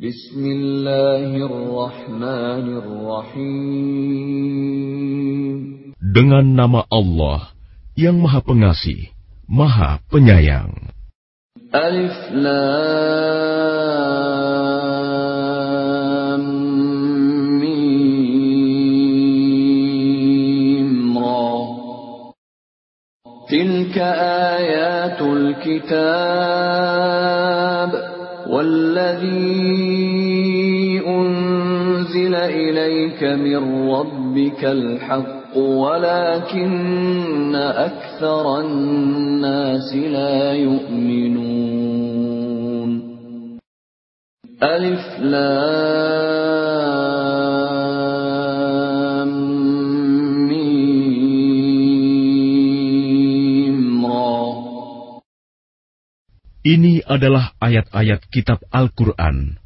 Bismillahirrahmanirrahim. Dengan nama Allah yang Maha Pengasih, Maha Penyayang. Alif Lam Mim Ra Tilka ayatul kitab والذي أنزل إليك من ربك الحق ولكن أكثر الناس لا يؤمنون ألف لام ميم را Ini adalah ayat-ayat kitab Al-Quran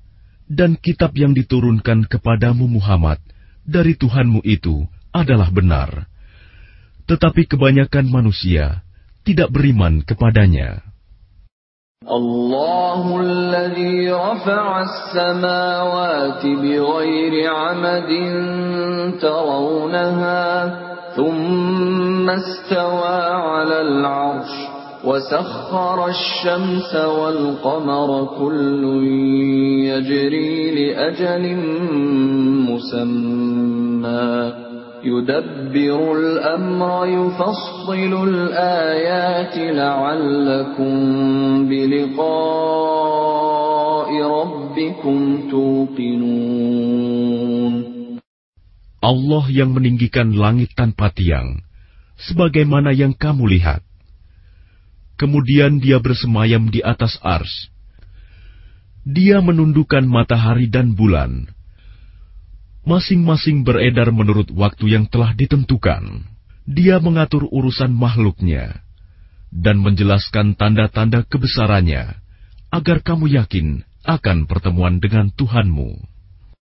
dan kitab yang diturunkan kepadamu Muhammad dari Tuhanmu itu adalah benar. Tetapi kebanyakan manusia tidak beriman kepadanya. الله الذي رفع السماوات بغير عمد ترونها ثم استوى على العرش وسخر الشمس والقمر كل يجري لأجل مسمى يدبر الأمر يفصل الآيات لعلكم بلقاء ربكم توقنون Allah yang meninggikan langit tanpa tiang, sebagaimana yang kamu lihat. Kemudian dia bersemayam di atas ars. Dia menundukkan matahari dan bulan. Masing-masing beredar menurut waktu yang telah ditentukan. Dia mengatur urusan makhluknya dan menjelaskan tanda-tanda kebesarannya agar kamu yakin akan pertemuan dengan Tuhanmu.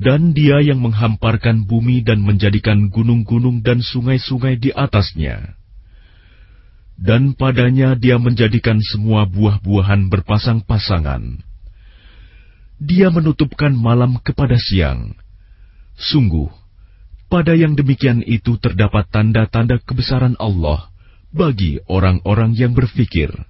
Dan dia yang menghamparkan bumi dan menjadikan gunung-gunung dan sungai-sungai di atasnya. Dan padanya dia menjadikan semua buah-buahan berpasang-pasangan. Dia menutupkan malam kepada siang. Sungguh, pada yang demikian itu terdapat tanda-tanda kebesaran Allah bagi orang-orang yang berfikir.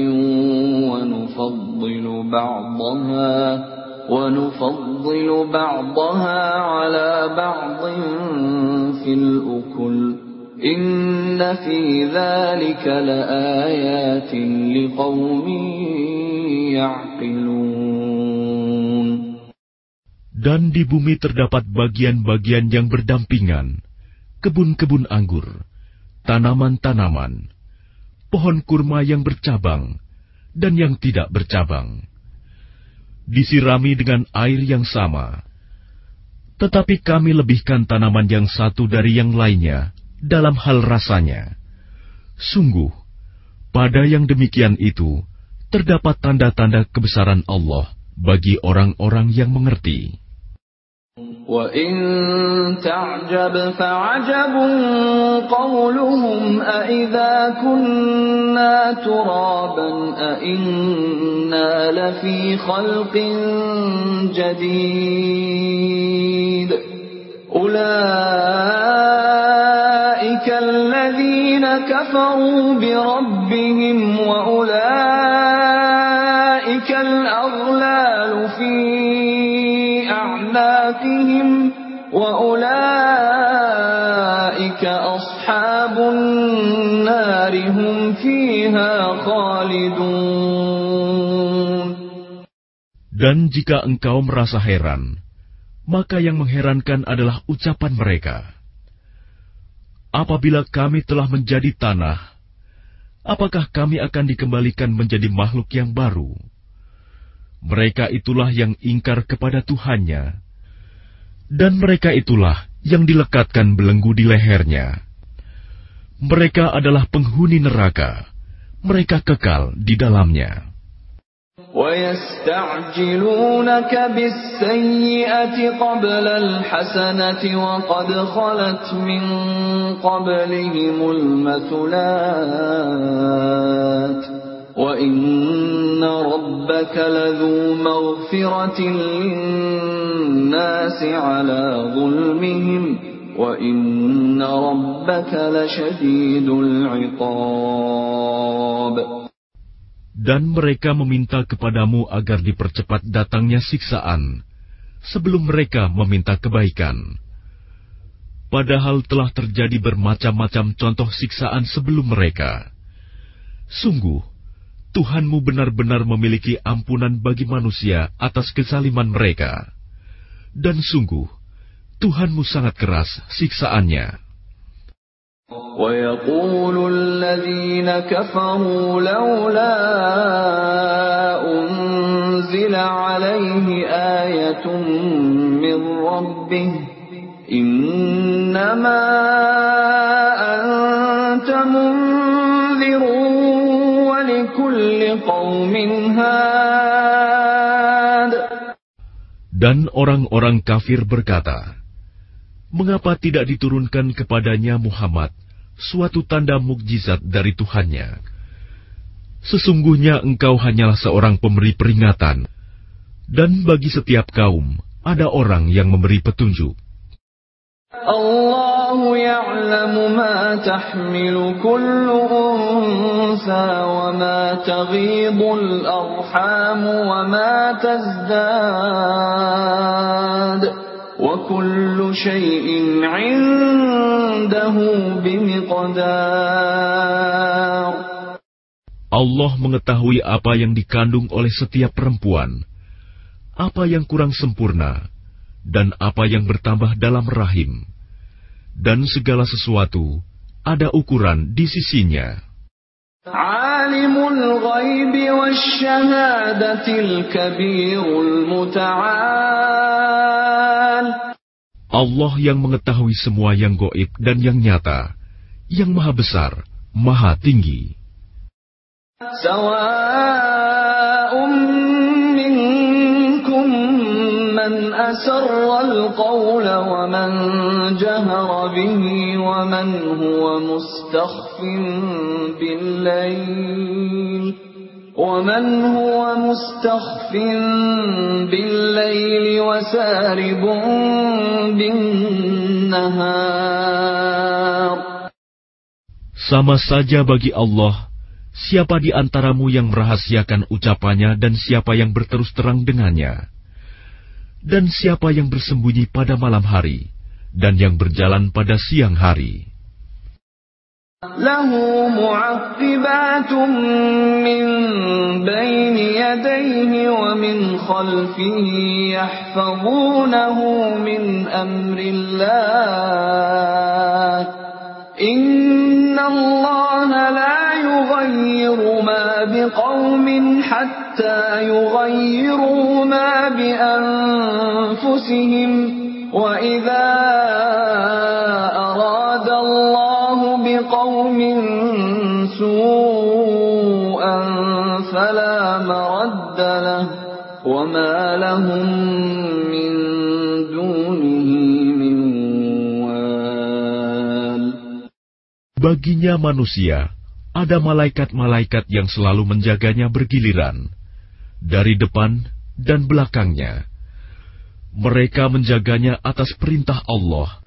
بعضها ونفضل بعضها على بعض في الأكل إن في ذلك لآيات لقوم يعقلون Dan di bumi terdapat bagian-bagian yang berdampingan, kebun-kebun anggur, tanaman-tanaman, pohon kurma yang bercabang, dan yang tidak bercabang. Disirami dengan air yang sama. Tetapi kami lebihkan tanaman yang satu dari yang lainnya dalam hal rasanya. Sungguh, pada yang demikian itu, terdapat tanda-tanda kebesaran Allah bagi orang-orang yang mengerti. وَإِن تَعْجَبْ فَعَجَبٌ قَوْلُهُمْ أَإِذَا كُنَّا تُرَابًا أَإِنَّا لَفِي خَلْقٍ جَدِيدٍ أُولَئِكَ الَّذِينَ كَفَرُوا بِرَبِّهِمْ وَأُولَئِكَ وأولئك أصحاب النار هم فيها خالدون Dan jika engkau merasa heran, maka yang mengherankan adalah ucapan mereka. Apabila kami telah menjadi tanah, apakah kami akan dikembalikan menjadi makhluk yang baru? Mereka itulah yang ingkar kepada Tuhannya, dan mereka itulah yang dilekatkan belenggu di lehernya. Mereka adalah penghuni neraka, mereka kekal di dalamnya. ويستعجلونك بالسيئة قبل الحسنة وقد خلت من قبلهم المثلات وإن ربك لذو مغفرة للناس على ظلمهم وإن ربك لشديد العقاب Dan mereka meminta kepadamu agar dipercepat datangnya siksaan, sebelum mereka meminta kebaikan. Padahal telah terjadi bermacam-macam contoh siksaan sebelum mereka. Sungguh, Tuhanmu benar-benar memiliki ampunan bagi manusia atas kesaliman mereka. Dan sungguh, Tuhanmu sangat keras siksaannya. ويقول الذين كفروا لولا أنزل عليه آية من ربه إنما Dan orang-orang kafir berkata, Mengapa tidak diturunkan kepadanya Muhammad suatu tanda mukjizat dari Tuhannya? Sesungguhnya engkau hanyalah seorang pemberi peringatan, dan bagi setiap kaum ada orang yang memberi petunjuk. الله يعلم ما تحمل كل أنثى وما تغيض الأرحام وما تزداد وكل شيء عنده بمقدار Allah mengetahui apa yang dikandung oleh setiap perempuan, apa yang kurang sempurna, dan apa yang bertambah dalam rahim, dan segala sesuatu ada ukuran di sisinya. Allah yang mengetahui semua yang goib dan yang nyata, yang maha besar, maha tinggi. من أسر القول ومن جهر به ومن هو مستخف بالليل ومن هو مستخف بالليل وسارب بالنهار Sama saja bagi Allah, siapa di antaramu yang merahasiakan ucapannya dan siapa yang berterus terang dengannya, dan siapa yang bersembunyi pada malam hari dan yang berjalan pada siang hari. Lahu min baini ومن يحفظونه من الله الله لا يغير ما بقوم حتى حتى يغيروا ما بأنفسهم وإذا أراد الله بقوم سوءا فلا مرد له وما لهم من دونه من وال Baginya manusia, ada malaikat-malaikat yang selalu menjaganya bergiliran, dari depan dan belakangnya. Mereka menjaganya atas perintah Allah.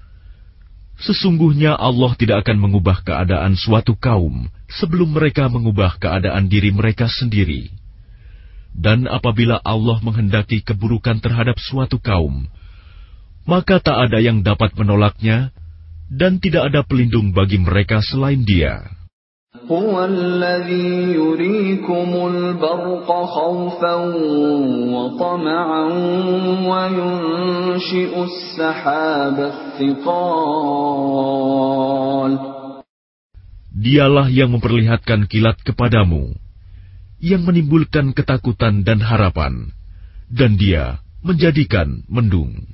Sesungguhnya Allah tidak akan mengubah keadaan suatu kaum sebelum mereka mengubah keadaan diri mereka sendiri. Dan apabila Allah menghendaki keburukan terhadap suatu kaum, maka tak ada yang dapat menolaknya, dan tidak ada pelindung bagi mereka selain Dia. هو الذي يريكم البرق خوفا وطمعا وينشئ السحاب الثقال Dialah yang memperlihatkan kilat kepadamu, yang menimbulkan ketakutan dan harapan, dan dia menjadikan mendung.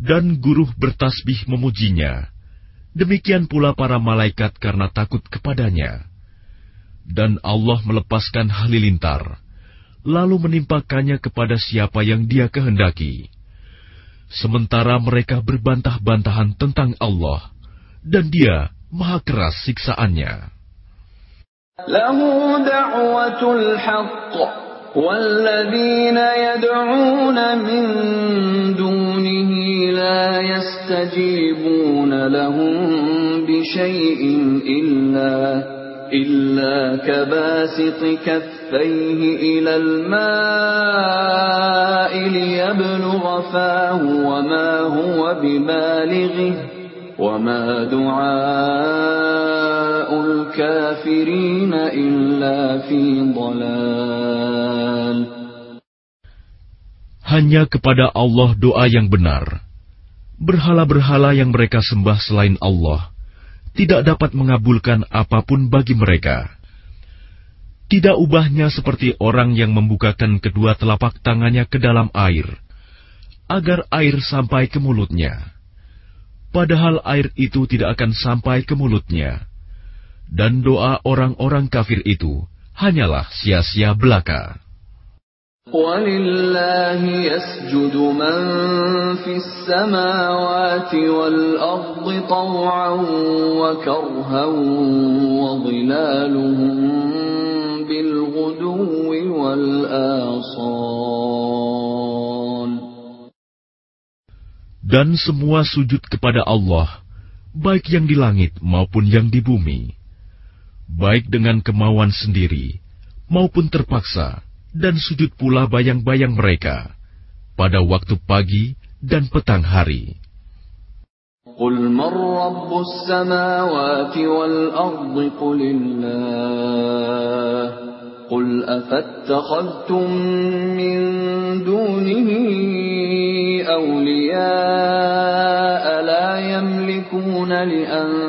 Dan guru bertasbih memujinya. Demikian pula para malaikat karena takut kepadanya. Dan Allah melepaskan halilintar, lalu menimpakannya kepada siapa yang dia kehendaki. Sementara mereka berbantah-bantahan tentang Allah, dan dia maha keras siksaannya. Walladzina yad'una min لا يستجيبون لهم بشيء إلا إلا كباسط كفيه إلى الماء ليبلغ فاه وما هو ببالغه وما دعاء Hanya kepada Allah doa yang benar berhala-berhala yang mereka sembah selain Allah tidak dapat mengabulkan apa pun bagi mereka. Tidak ubahnya seperti orang yang membukakan kedua telapak tangannya ke dalam air, agar air sampai ke mulutnya. Padahal air itu tidak akan sampai ke mulutnya Dan doa orang-orang kafir itu hanyalah sia-sia belaka. ولله يسجد من في السماوات والأرض طوعا وكرها وظلالهم بالغدو والآصال Dan semua sujud kepada Allah, baik yang di langit maupun yang di bumi, baik dengan kemauan sendiri maupun terpaksa, dan sujud pula bayang-bayang mereka pada waktu pagi dan petang hari. قل من رب السماوات والأرض قل الله قل أفاتخذتم من دونه أولياء لا يملكون لأنفسهم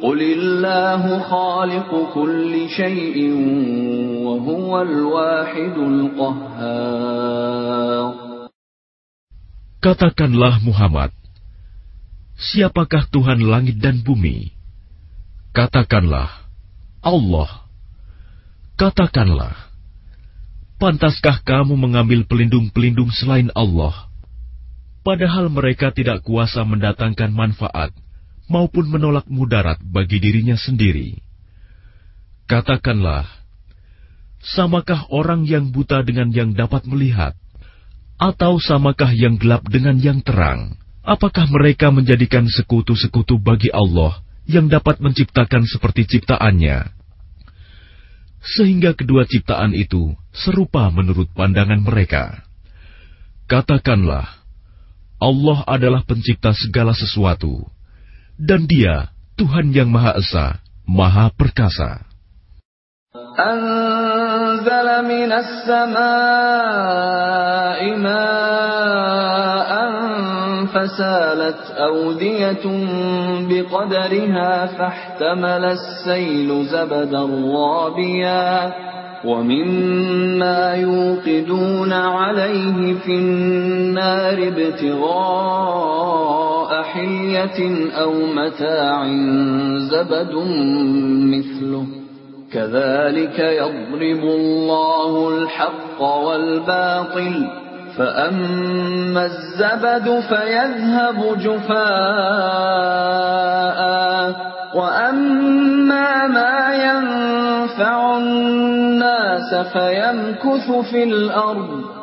قل الله خالق كل شيء وهو الواحد القهار Katakanlah Muhammad, siapakah Tuhan langit dan bumi? Katakanlah, Allah. Katakanlah, pantaskah kamu mengambil pelindung-pelindung selain Allah? Padahal mereka tidak kuasa mendatangkan manfaat maupun menolak mudarat bagi dirinya sendiri. Katakanlah, samakah orang yang buta dengan yang dapat melihat? Atau samakah yang gelap dengan yang terang? Apakah mereka menjadikan sekutu-sekutu bagi Allah yang dapat menciptakan seperti ciptaannya? Sehingga kedua ciptaan itu serupa menurut pandangan mereka. Katakanlah, Allah adalah pencipta segala sesuatu, dan Dia Tuhan yang Maha Esa, Maha Perkasa. أنزل من السماء ماء فسالت أودية بقدرها فاحتمل السيل زبدا رابيا ومما يوقدون عليه في النار ابتغاء حلية أو متاع زبد مثله. كذلك يضرب الله الحق والباطل فأما الزبد فيذهب جفاء وأما ما ينفع الناس فيمكث في الأرض.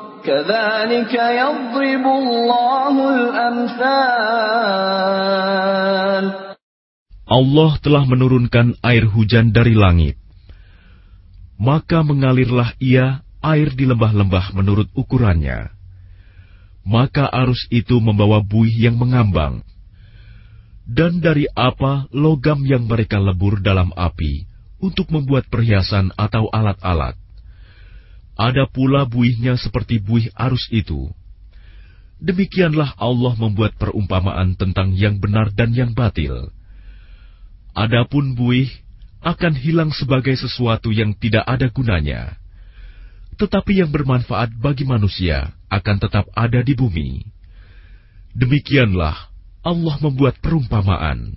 Allah telah menurunkan air hujan dari langit. Maka mengalirlah ia air di lembah-lembah menurut ukurannya. Maka arus itu membawa buih yang mengambang. Dan dari apa logam yang mereka lebur dalam api untuk membuat perhiasan atau alat-alat. Ada pula buihnya seperti buih arus itu. Demikianlah Allah membuat perumpamaan tentang yang benar dan yang batil. Adapun buih akan hilang sebagai sesuatu yang tidak ada gunanya tetapi yang bermanfaat bagi manusia akan tetap ada di bumi. Demikianlah Allah membuat perumpamaan.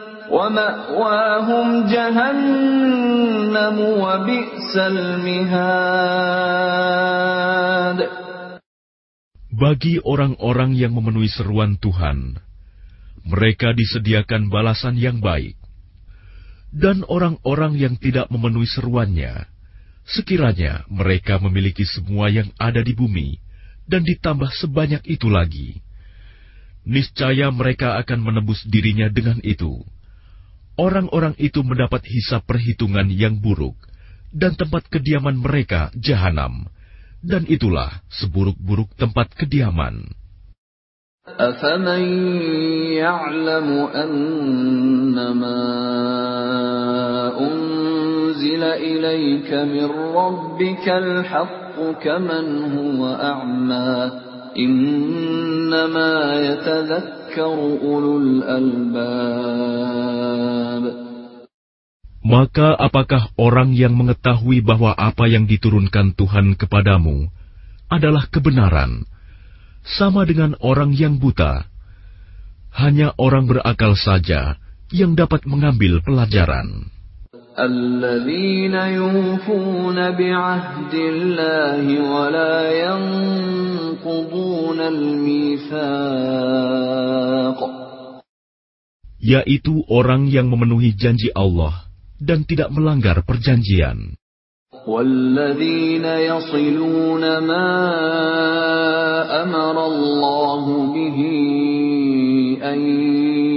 ومأواهم جهنم وبئس المهاد Bagi orang-orang yang memenuhi seruan Tuhan, mereka disediakan balasan yang baik. Dan orang-orang yang tidak memenuhi seruannya, Sekiranya mereka memiliki semua yang ada di bumi, dan ditambah sebanyak itu lagi, niscaya mereka akan menembus dirinya dengan itu. Orang-orang itu mendapat hisap perhitungan yang buruk, dan tempat kediaman mereka jahanam, dan itulah seburuk-buruk tempat kediaman. أفمن يعلم أنما أنزل إليك من ربك الحق كمن هو أعمى إنما يتذكر أولو الألباب maka apakah orang yang mengetahui bahwa apa yang diturunkan Tuhan kepadamu adalah kebenaran, sama dengan orang yang buta? Hanya orang berakal saja yang dapat mengambil pelajaran. الذين يوفون بعهد الله ولا ينقضون الميثاق yaitu orang yang memenuhi janji Allah dan tidak melanggar perjanjian. والذين يصلون ما أمر الله به أن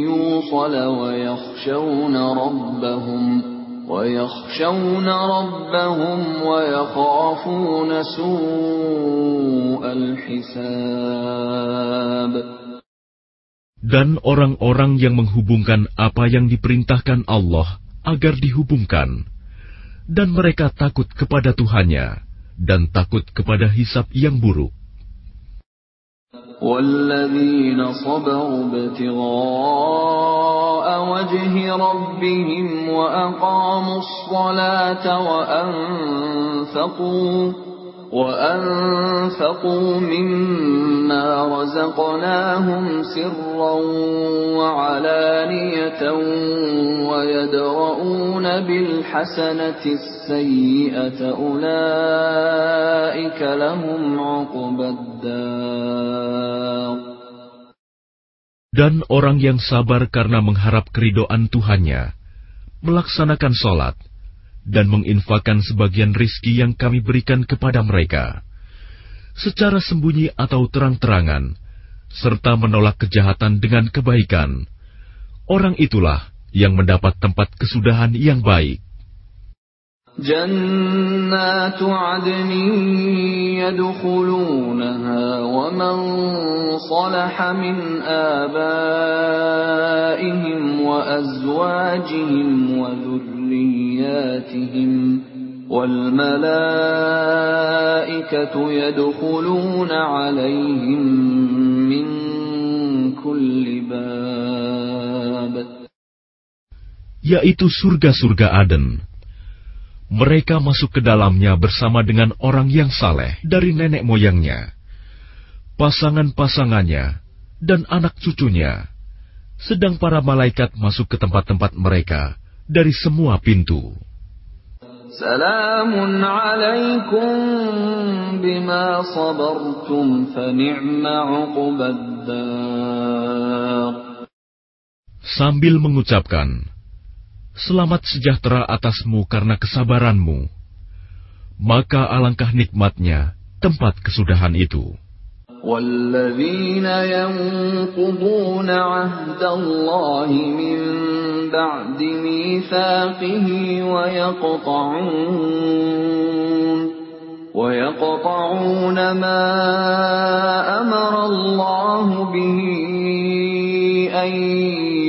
يوصل ويخشون ربهم ويخشون ربهم ويخافون سوء الحساب Dan orang-orang yang menghubungkan apa yang diperintahkan Allah agar dihubungkan, dan mereka takut kepada Tuhannya, dan takut kepada hisap yang buruk. والذين صبروا ابتغاء وجه ربهم وأقاموا الصلاة وأنفقوا وأنفقوا مما رزقناهم سرا وعلانية ويدرؤون بالحسنة السيئة أولئك لهم عقبى الدار Dan orang yang sabar karena mengharap keridoan Tuhannya, melaksanakan sholat, dan menginfakkan sebagian rizki yang kami berikan kepada mereka, secara sembunyi atau terang-terangan, serta menolak kejahatan dengan kebaikan, orang itulah yang mendapat tempat kesudahan yang baik. جنات عدن يدخلونها ومن صلح من آبائهم وأزواجهم وذرياتهم والملائكة يدخلون عليهم من كل باب yaitu surga-surga Aden. Mereka masuk ke dalamnya bersama dengan orang yang saleh dari nenek moyangnya, pasangan-pasangannya, dan anak cucunya. Sedang para malaikat masuk ke tempat-tempat mereka dari semua pintu. Salamun alaikum bima sabartum fa ni'ma Sambil mengucapkan, Selamat sejahtera atasmu karena kesabaranmu. Maka alangkah nikmatnya tempat kesudahan itu. والذين ينقضون عهد الله من بعد ميثاقه ويقطعون ويقطعون ما أمر الله به أن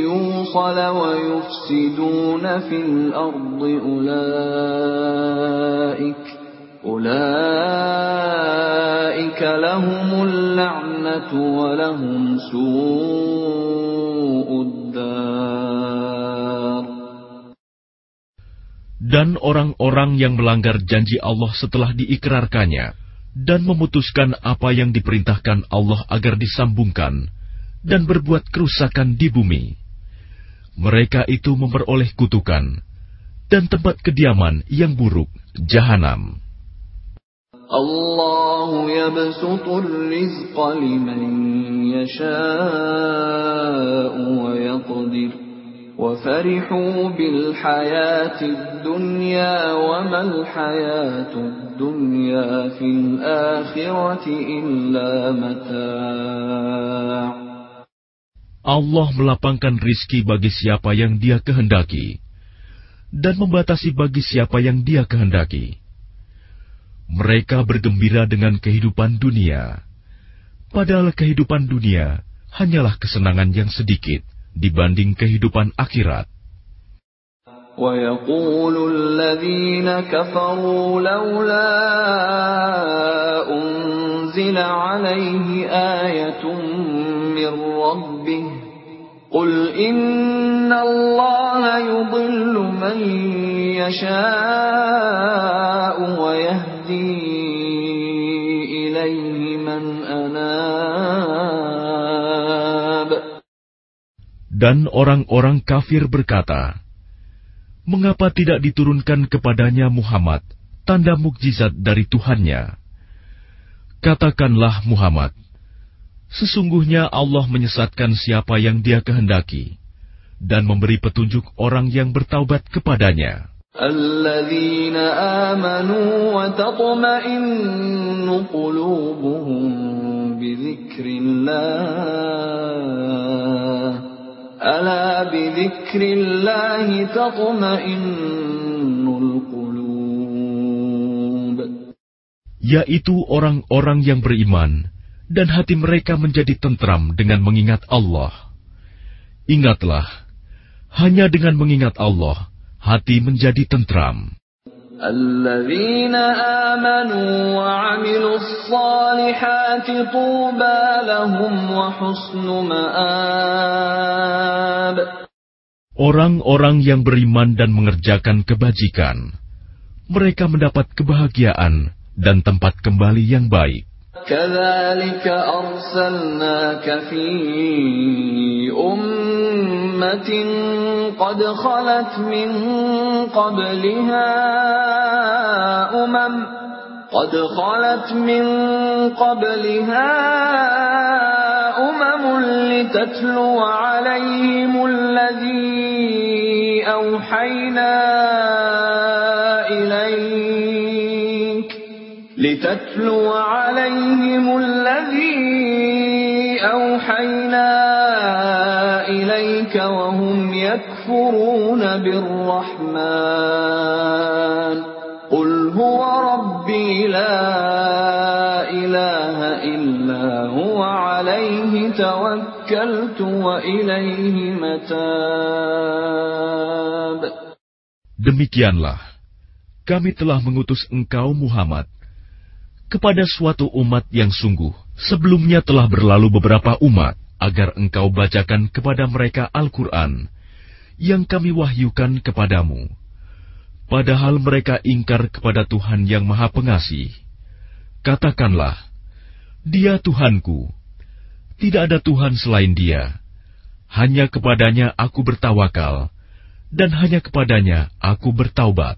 يوصل ويفسدون في الأرض أولئك أولئك لهم اللعنة ولهم سوء الدار Dan orang-orang yang melanggar janji Allah setelah diikrarkannya dan memutuskan apa yang diperintahkan Allah agar disambungkan dan berbuat kerusakan di bumi. Mereka itu memperoleh kutukan dan tempat kediaman yang buruk, jahanam. Allah yabsutu rizqa liman yasha'u wa yaqdir wa farihu bil hayati dunya wa mal hayatu dunya fil akhirati illa mata' Allah melapangkan rizki bagi siapa yang dia kehendaki dan membatasi bagi siapa yang dia kehendaki. Mereka bergembira dengan kehidupan dunia, padahal kehidupan dunia hanyalah kesenangan yang sedikit dibanding kehidupan akhirat. ويقول الذين كفروا لولا أنزل عليه آية من ربه قل إن الله يضل من يشاء ويهدي إليه من أناب Dan orang-orang kafir berkata, mengapa tidak diturunkan kepadanya Muhammad tanda mukjizat dari Tuhannya? Katakanlah Muhammad, sesungguhnya Allah menyesatkan siapa yang dia kehendaki dan memberi petunjuk orang yang bertaubat kepadanya. الذين آمنوا وتطمئن قلوبهم بذكر الله ألا بذكر الله تطمئن القلوب Yaitu orang-orang yang beriman, dan hati mereka menjadi tentram dengan mengingat Allah. Ingatlah, hanya dengan mengingat Allah, hati menjadi tentram. الذين آمنوا وعملوا الصالحات طوبى لهم وحسن مآب Orang-orang yang beriman dan mengerjakan kebajikan, mereka mendapat kebahagiaan dan tempat kembali yang baik. كذلك أرسلناك في أمة قد خلت من قبلها أمم قد خلت من قبلها أمم لتتلو عليهم الذي أوحينا لتتلو عليهم الذي أوحينا ذلك وهم يكفرون بالرحمن. قل هو ربي لا إله إلا هو عليه توكلت وإليه متاب. Demikianlah, kami telah mengutus engkau Muhammad kepada suatu umat yang sungguh sebelumnya telah berlalu beberapa umat agar engkau bacakan kepada mereka Al-Quran yang kami wahyukan kepadamu. Padahal mereka ingkar kepada Tuhan yang Maha Pengasih. Katakanlah, Dia Tuhanku, tidak ada Tuhan selain Dia. Hanya kepadanya aku bertawakal, dan hanya kepadanya aku bertaubat.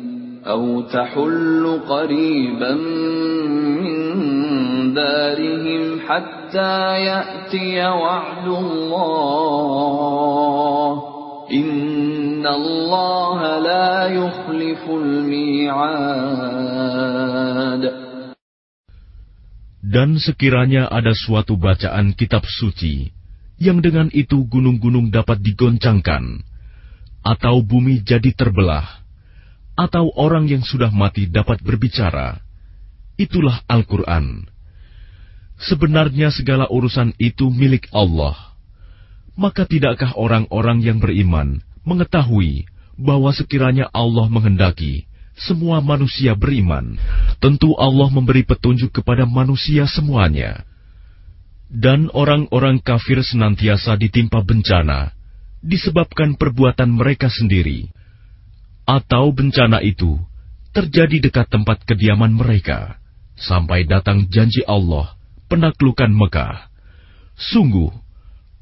أو تحل قريبا من دارهم حتى يأتي وعد الله إن الله لا يخلف الميعاد Dan sekiranya ada suatu bacaan kitab suci, yang dengan itu gunung-gunung dapat digoncangkan, atau bumi jadi terbelah, atau orang yang sudah mati dapat berbicara, itulah Al-Quran. Sebenarnya segala urusan itu milik Allah. Maka tidakkah orang-orang yang beriman mengetahui bahwa sekiranya Allah menghendaki semua manusia beriman, tentu Allah memberi petunjuk kepada manusia semuanya. Dan orang-orang kafir senantiasa ditimpa bencana disebabkan perbuatan mereka sendiri, atau bencana itu terjadi dekat tempat kediaman mereka sampai datang janji Allah penaklukan Mekah. Sungguh,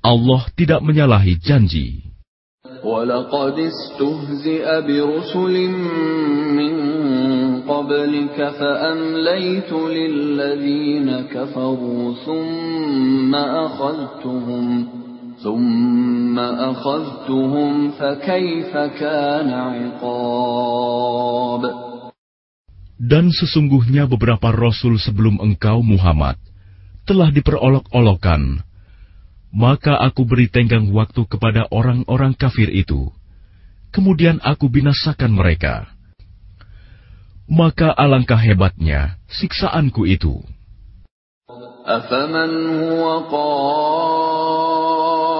Allah tidak menyalahi janji. ولقد استهزئ برسل من قبلك فأمليت للذين كفروا ثم أخذتهم ثم أخذتهم فكيف كان عقاب Dan sesungguhnya beberapa rasul sebelum engkau Muhammad telah diperolok-olokkan maka aku beri tenggang waktu kepada orang-orang kafir itu. Kemudian aku binasakan mereka. Maka alangkah hebatnya siksaanku itu. أفمن هو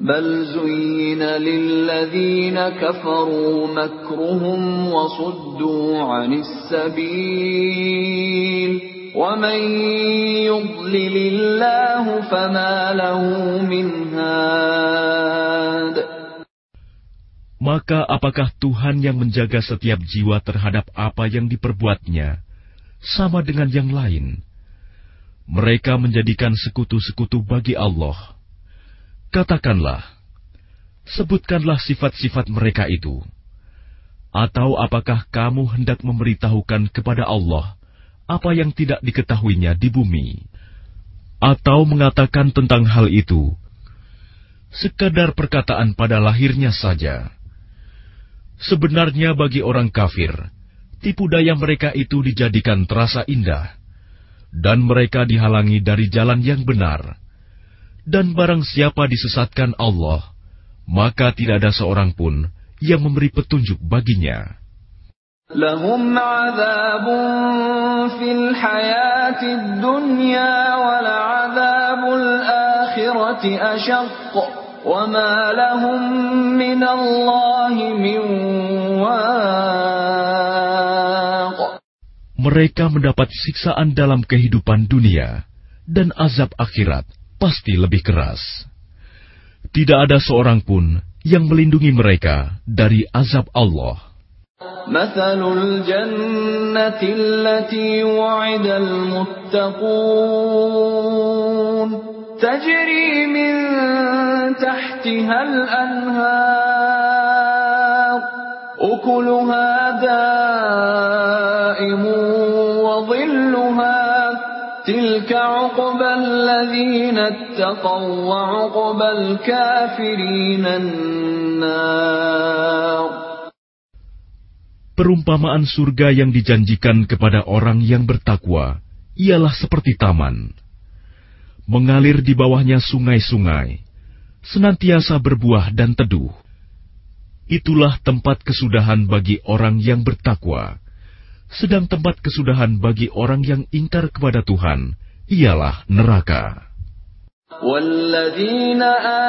بل زين للذين كفروا مكرهم وصدوا عن السبيل ومن يضلل الله فما له من هاد Maka apakah Tuhan yang menjaga setiap jiwa terhadap apa yang diperbuatnya sama dengan yang lain? Mereka menjadikan sekutu-sekutu bagi Allah. Katakanlah, sebutkanlah sifat-sifat mereka itu. Atau apakah kamu hendak memberitahukan kepada Allah apa yang tidak diketahuinya di bumi? Atau mengatakan tentang hal itu, sekadar perkataan pada lahirnya saja. Sebenarnya bagi orang kafir, tipu daya mereka itu dijadikan terasa indah, dan mereka dihalangi dari jalan yang benar. Dan barang siapa disesatkan Allah, maka tidak ada seorang pun yang memberi petunjuk baginya. لهم عذاب في الحياة الدنيا ولعذاب الآخرة أشق وما لهم من الله من واق Mereka mendapat siksaan dalam kehidupan dunia, dan azab akhirat pasti lebih keras. Tidak ada seorang pun yang melindungi mereka dari azab Allah. مثل الجنة التي وعد المتقون تجري من تحتها الأنهار أكلها دائم وظلها تلك عقبى الذين اتقوا وعقبى الكافرين النار Perumpamaan surga yang dijanjikan kepada orang yang bertakwa ialah seperti taman. Mengalir di bawahnya sungai-sungai, senantiasa berbuah dan teduh. Itulah tempat kesudahan bagi orang yang bertakwa. Sedang tempat kesudahan bagi orang yang ingkar kepada Tuhan ialah neraka. والذين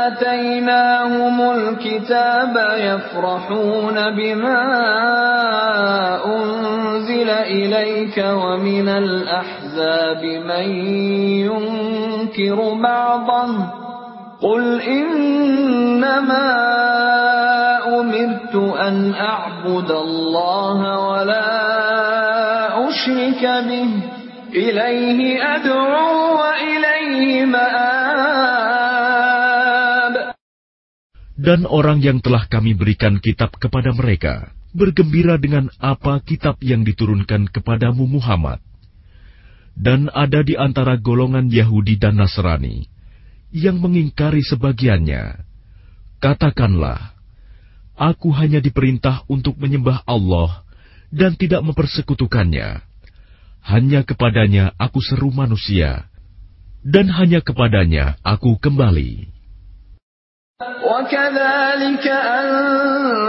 آتيناهم الكتاب يفرحون بما أنزل إليك ومن الأحزاب من ينكر بعضه قل إنما أمرت أن أعبد الله ولا أشرك به إليه أدعو وإليه مآب Dan orang yang telah kami berikan kitab kepada mereka, bergembira dengan apa kitab yang diturunkan kepadamu Muhammad. Dan ada di antara golongan Yahudi dan Nasrani yang mengingkari sebagiannya. Katakanlah, aku hanya diperintah untuk menyembah Allah dan tidak mempersekutukannya. Hanya kepadanya aku seru manusia, dan hanya kepadanya aku kembali. وكذلك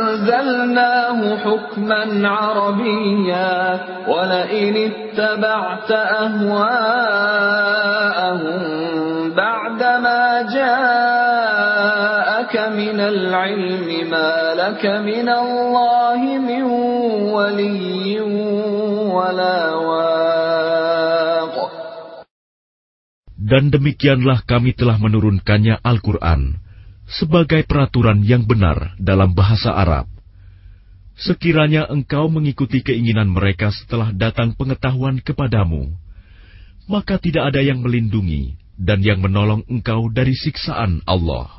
أنزلناه حكما عربيا ولئن اتبعت أهواءهم بعدما جاءك من العلم ما لك من الله من ولي ولا Dan demikianlah kami telah menurunkannya Al-Quran sebagai peraturan yang benar dalam bahasa Arab. Sekiranya engkau mengikuti keinginan mereka setelah datang pengetahuan kepadamu, maka tidak ada yang melindungi dan yang menolong engkau dari siksaan Allah.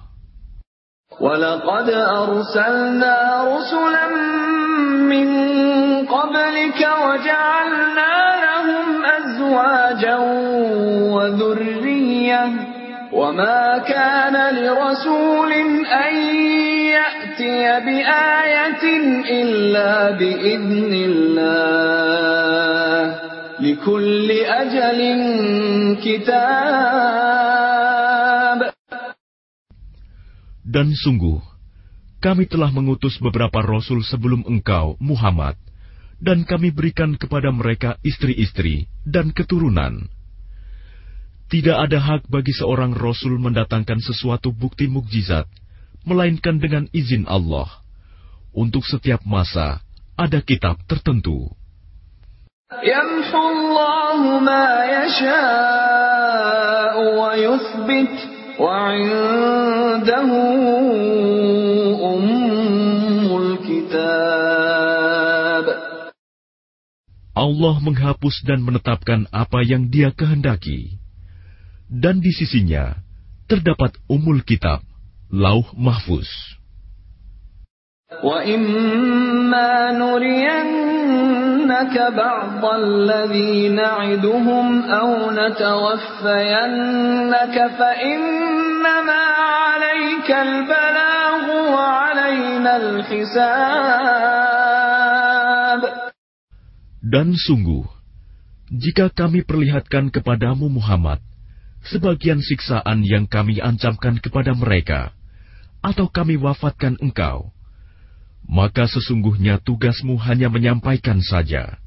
ولقد أرسلنا رسلا من قبلك وجعلنا لهم أزواجا وذرية وما كان لرسول أن يأتي بآية إلا بإذن الله لكل أجل كتاب Dan sungguh, kami telah mengutus beberapa rasul sebelum engkau, Muhammad, dan kami berikan kepada mereka istri-istri dan keturunan. tidak ada hak bagi seorang rasul mendatangkan sesuatu bukti mukjizat, melainkan dengan izin Allah. Untuk setiap masa ada kitab tertentu. Allah menghapus dan menetapkan apa yang Dia kehendaki Dan di sisinya terdapat umul kitab, lauh mahfuz. وإما نرينك بعض الذي نعدهم أو نتوفينك فإنما عليك البلاغ وعلينا الحساب Dan sungguh, jika kami perlihatkan kepadamu Muhammad sebagian siksaan yang kami ancamkan kepada mereka, atau kami wafatkan engkau, maka sesungguhnya tugasmu hanya menyampaikan saja,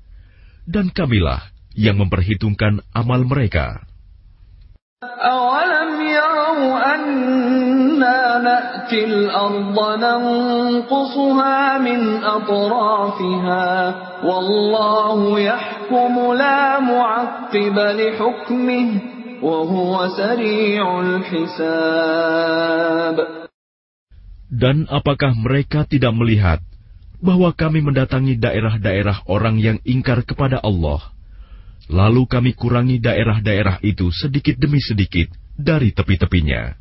dan kamilah yang memperhitungkan amal mereka. أولم يروا أنا نأتي الأرض ننقصها من أطرافها والله يحكم لا معقب لحكمه وهو سريع الحساب dan apakah mereka tidak melihat bahwa kami mendatangi daerah-daerah orang yang ingkar kepada Allah, lalu kami kurangi daerah-daerah itu sedikit demi sedikit dari tepi-tepinya.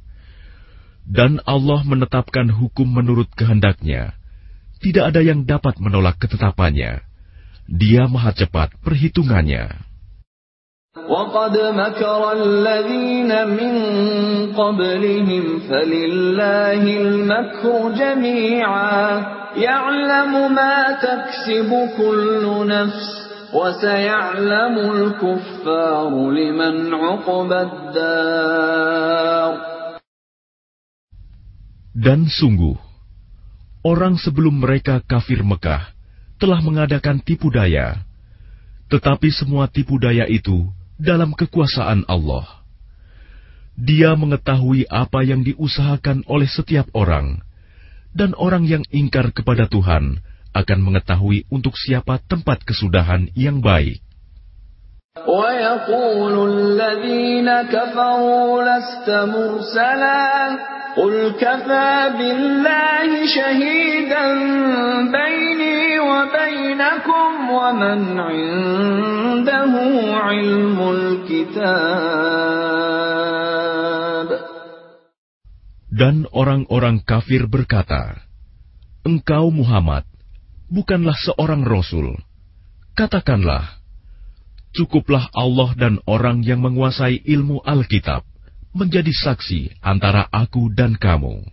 Dan Allah menetapkan hukum menurut kehendaknya. Tidak ada yang dapat menolak ketetapannya. Dia maha cepat perhitungannya. وقد مكر الذين من قبلهم فلله المكر جميعا يعلم ما تكسب كل نفس وسيعلم الكفار لمن عقبى الدار Dan sungguh, orang sebelum mereka kafir Mekah telah mengadakan tipu daya, tetapi semua tipu daya itu dalam kekuasaan Allah. Dia mengetahui apa yang diusahakan oleh setiap orang, dan orang yang ingkar kepada Tuhan akan mengetahui untuk siapa tempat kesudahan yang baik. ويقول الذين كفروا لست مرسلا قل كفى بالله شهيدا بيني وبينكم ومن عنده علم الكتاب Dan orang-orang kafir berkata, Engkau Muhammad, bukanlah seorang rasul. Katakanlah, cukuplah Allah dan orang yang menguasai ilmu Alkitab menjadi saksi antara aku dan kamu.